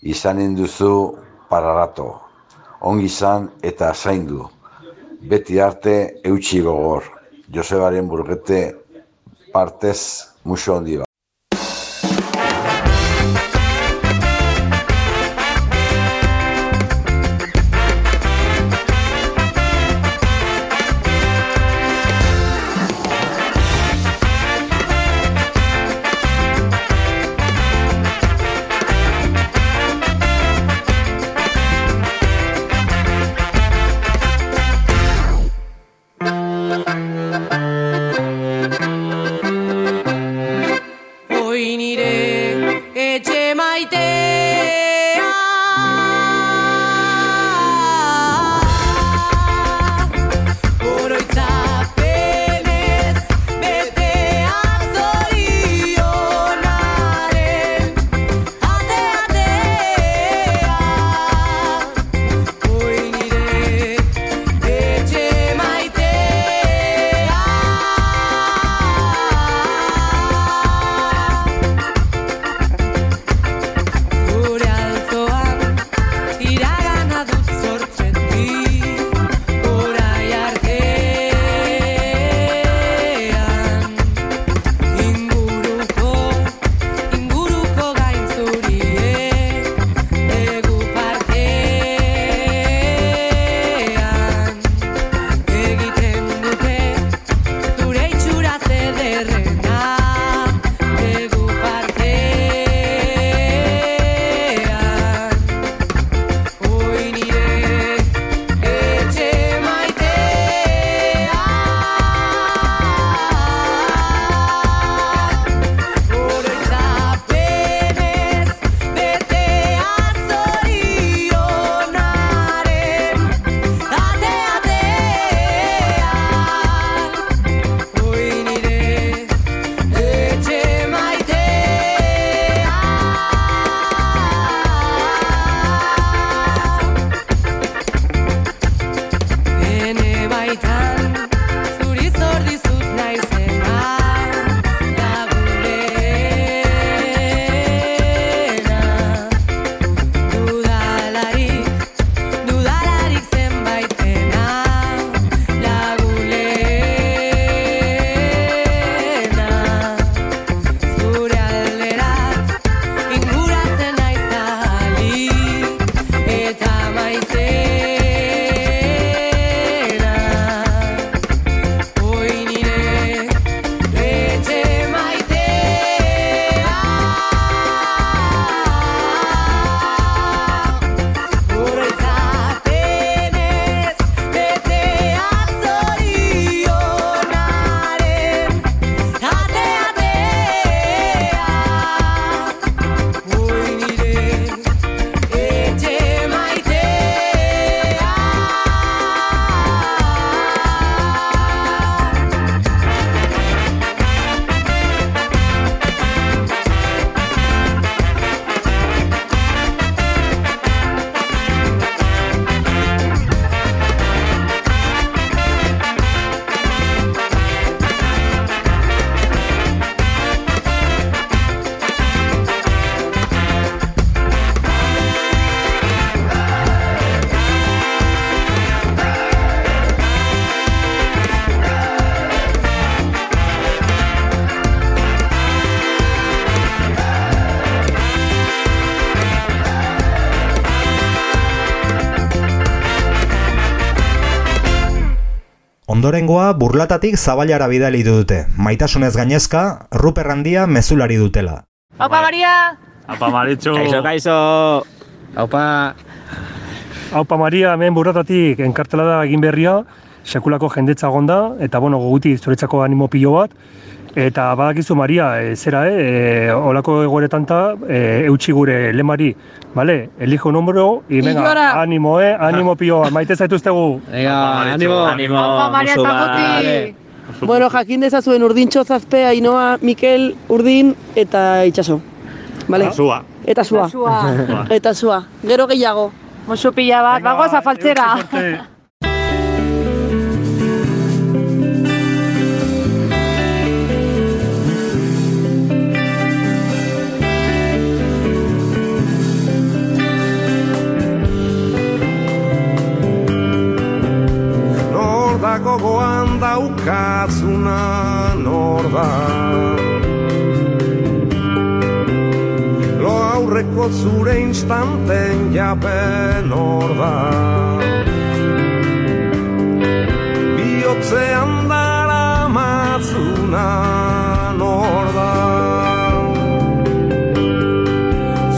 [SPEAKER 9] izanen duzu pararato, ongi izan eta zaindu beti arte eutxi gogor. Josebaren burgete partez muso handi
[SPEAKER 5] Ondorengoa burlatatik zabailara bidali dute. Maitasunez gainezka, Ruper handia mezulari dutela.
[SPEAKER 10] Opa, Maria!
[SPEAKER 11] Apa Maritxo!
[SPEAKER 12] Kaixo, kaixo!
[SPEAKER 6] Haupa,
[SPEAKER 11] Aupa Maria, hemen burratatik enkartela da egin berria, sekulako jendetza gonda, eta bueno, goguti zuretzako animo pilo bat, eta badakizu Maria, e, zera, e, olako egoeretan ta, e, eutxi gure lemari, bale, elijo numero, y venga,
[SPEAKER 10] Illora.
[SPEAKER 11] animo, eh, animo pilo bat, <laughs> maite zaituztegu.
[SPEAKER 12] Venga, animo!
[SPEAKER 11] Animo.
[SPEAKER 10] Opa, Maria
[SPEAKER 12] musu bat.
[SPEAKER 13] Bueno, jakin dezazuen urdintxo zazpe, Ainoa, Mikel, Urdin eta Itxaso. Vale?
[SPEAKER 11] Zua.
[SPEAKER 13] Eta zua. Eta zua. Gero gehiago.
[SPEAKER 10] Musu pila bat, bagoaz afaltzera.
[SPEAKER 14] Daukazuna nor da. Lo aurreko zure instanten jape nor da. Biotzean dara matzuna nor da.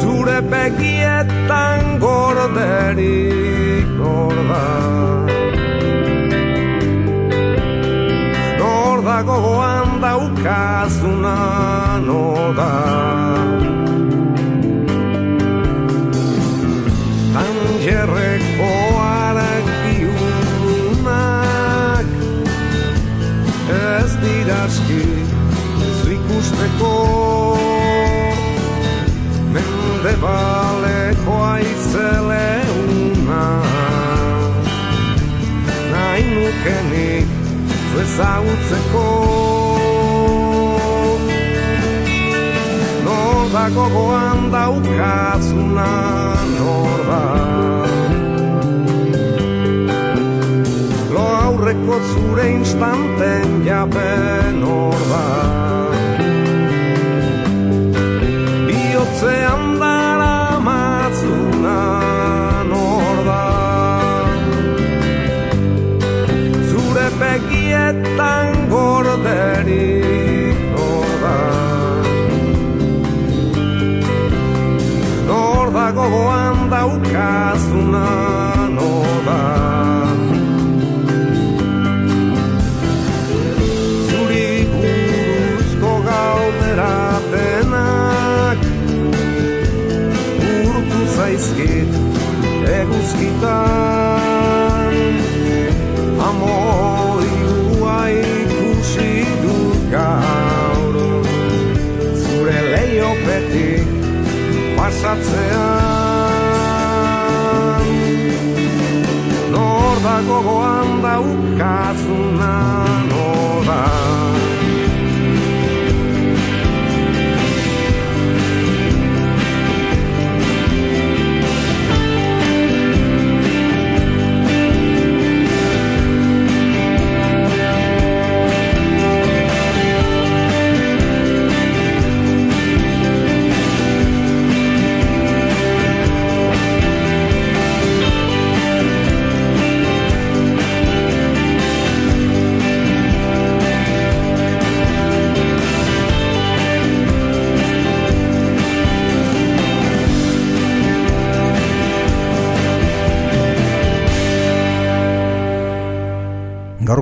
[SPEAKER 14] Zure begietan gorderik nor da gogoan daukazuna nor da Tangerreko aragiunak Ez diraski zu ikusteko ezagutzeko Nor da gogoan daukazuna nor da Lo aurreko zure instanten jabe nor zaizkit eguzkitan Amorioa ikusi dut gaur Zure leiopetik pasatzean gogoan daukazuna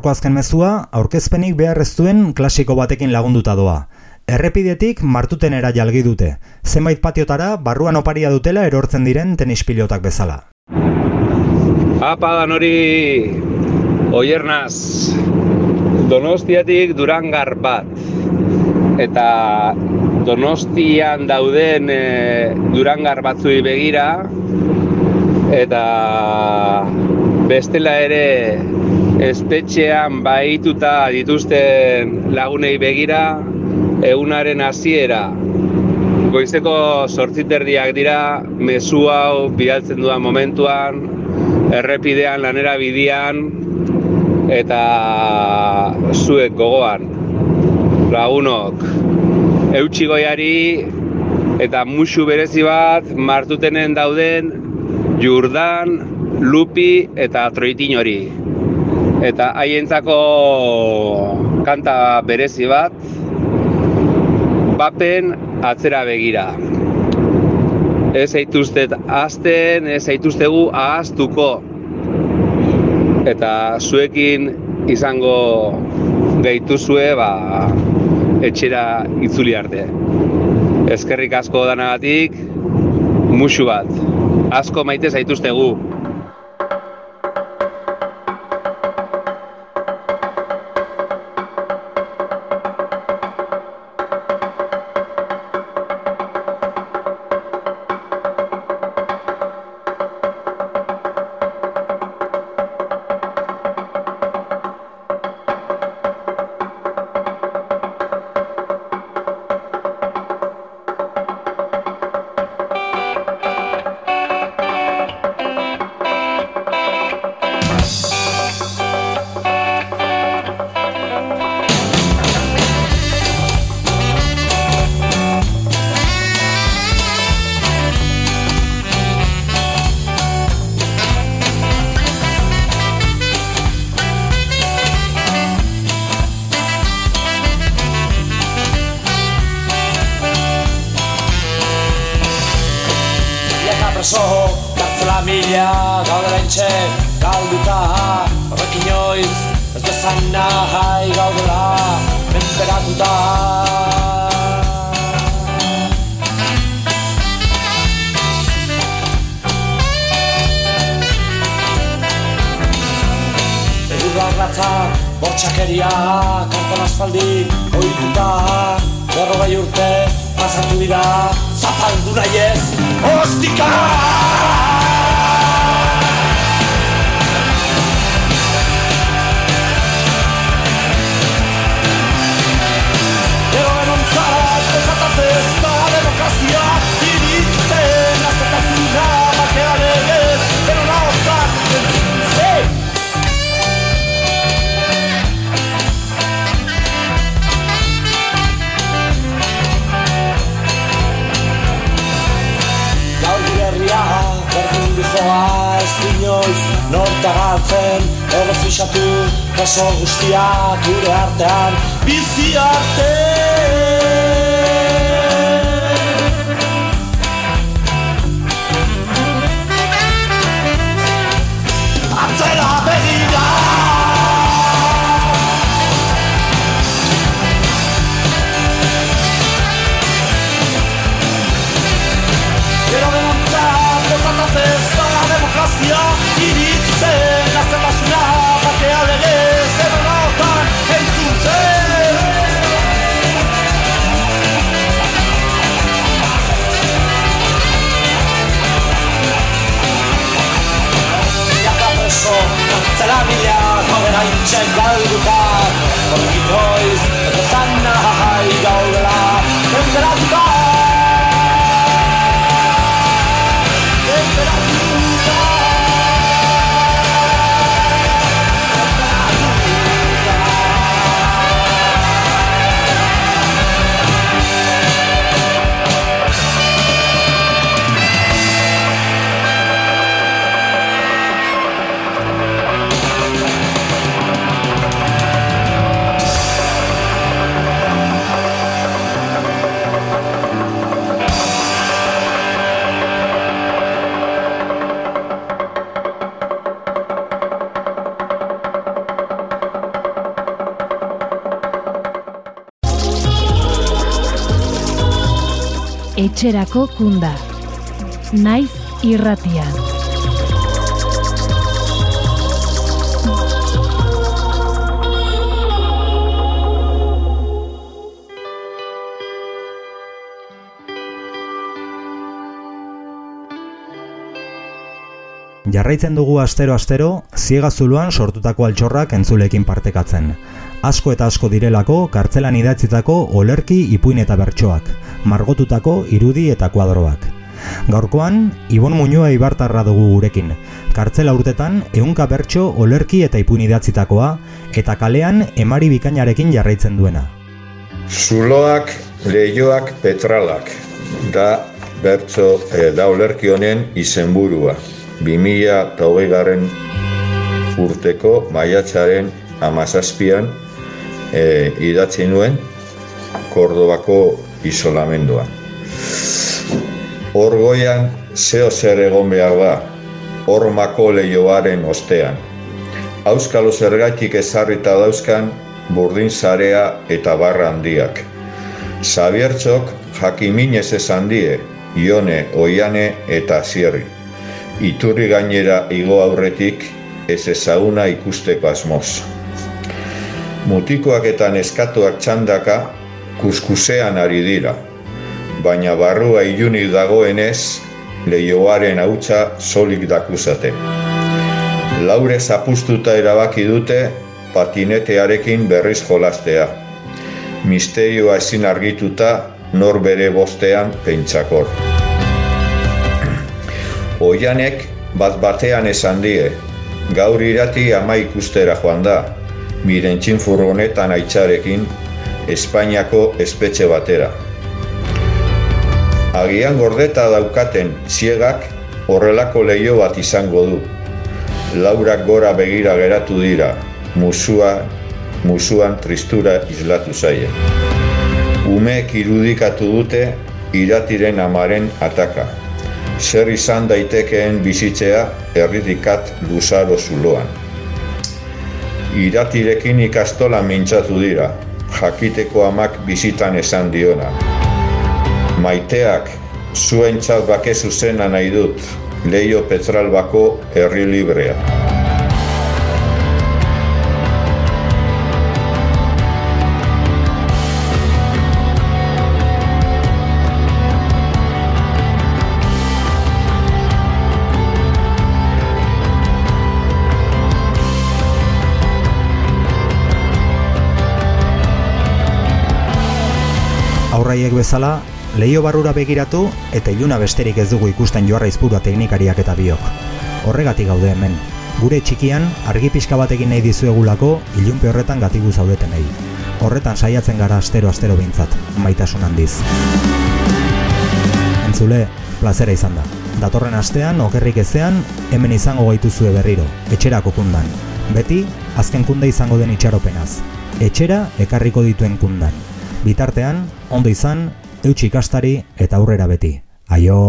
[SPEAKER 5] Gaurko azken mezua, aurkezpenik behar ez duen klasiko batekin lagunduta doa. Errepidetik martutenera jalgi dute. Zenbait patiotara barruan oparia dutela erortzen diren tenispilotak bezala.
[SPEAKER 15] Apa da nori oiernaz Donostiatik Durangar bat eta Donostian dauden e, Durangar batzui begira eta bestela ere espetxean bahituta dituzten lagunei begira egunaren hasiera goizeko sortziterdiak dira mezu hau bidaltzen dudan momentuan errepidean lanera bidian eta zuek gogoan lagunok eutxi goiari eta musu berezi bat martutenen dauden Jurdan, Lupi eta Troitin hori. Eta haientzako kanta berezi bat, bapen atzera begira. Ez zaituztet azten, ez zaituztegu ahaztuko. Eta zuekin izango gehituzue ba, etxera itzuli arte. Ezkerrik asko danagatik, musu bat. Asko maite zaituztegu.
[SPEAKER 12] Norta galtzen Edo fixatu preso guztiak gure artean bizi arte Jack Barry
[SPEAKER 1] Etxerako kunda. Naiz irratian.
[SPEAKER 5] Jarraitzen dugu astero-astero, ziega zuluan sortutako altxorrak entzulekin partekatzen. Asko eta asko direlako kartzelan idatzitako olerki ipuin eta bertsoak, margotutako irudi eta kuadroak. Gaurkoan, Ibon Muñoa Ibartarra dugu gurekin. Kartzela urtetan, ehunka bertso olerki eta ipuin idatzitakoa, eta kalean emari bikainarekin jarraitzen duena.
[SPEAKER 16] Zuloak, leioak, petralak. Da bertso eh, da olerki honen izenburua. 2000 eta hogei garren urteko maiatzaren amazazpian e, idatzi nuen Kordobako isolamenduan. Orgoian zeo zer egon behar da, hormako lehioaren ostean. Auskalo zergatik ezarrita dauzkan burdin zarea eta barra handiak. Zabiertzok jakiminez esan die, ione, oiane eta zierri. Iturri gainera igo aurretik ez ezaguna ikusteko asmoz. Mutikoak eta neskatuak txandaka kuskusean ari dira, baina barrua ilunik dagoenez lehioaren hautsa solik dakuzate. Laure zapustuta erabaki dute patinetearekin berriz jolastea. Misterioa ezin argituta nor bere bostean pentsakor. Oianek bat batean esan die, gaur irati ama ikustera joan da, miren txinfurgonetan aitzarekin, Espainiako espetxe batera. Agian gordeta daukaten ziegak horrelako leio bat izango du. Laurak gora begira geratu dira, musua, musuan tristura islatu zaie. Umeek irudikatu dute iratiren amaren ataka. Zer izan daitekeen bizitzea erridikat luzaro zuloan. Iratirekin ikastola mintzatu dira, jakiteko amak bizitan esan diona. Maiteak, zuen txat bake zuzena nahi dut, leio petralbako herri librea.
[SPEAKER 5] Aurraiek bezala, leio barrura begiratu eta iluna besterik ez dugu ikusten joarra izpurua teknikariak eta biok. Horregatik gaude hemen. Gure txikian, argi pixka batekin nahi dizuegulako ilunpe horretan gatigu zaudetenei. Horretan saiatzen gara astero-astero bintzat, maitasun handiz. Entzule, plazera izan da. Datorren astean, okerrik ezean, hemen izango gaituzue berriro, etxerako kundan. Beti, azken kunda izango den itxaropenaz. Etxera ekarriko dituen kundan. Bitartean, ondo izan, eutxi ikastari eta aurrera beti. Aio!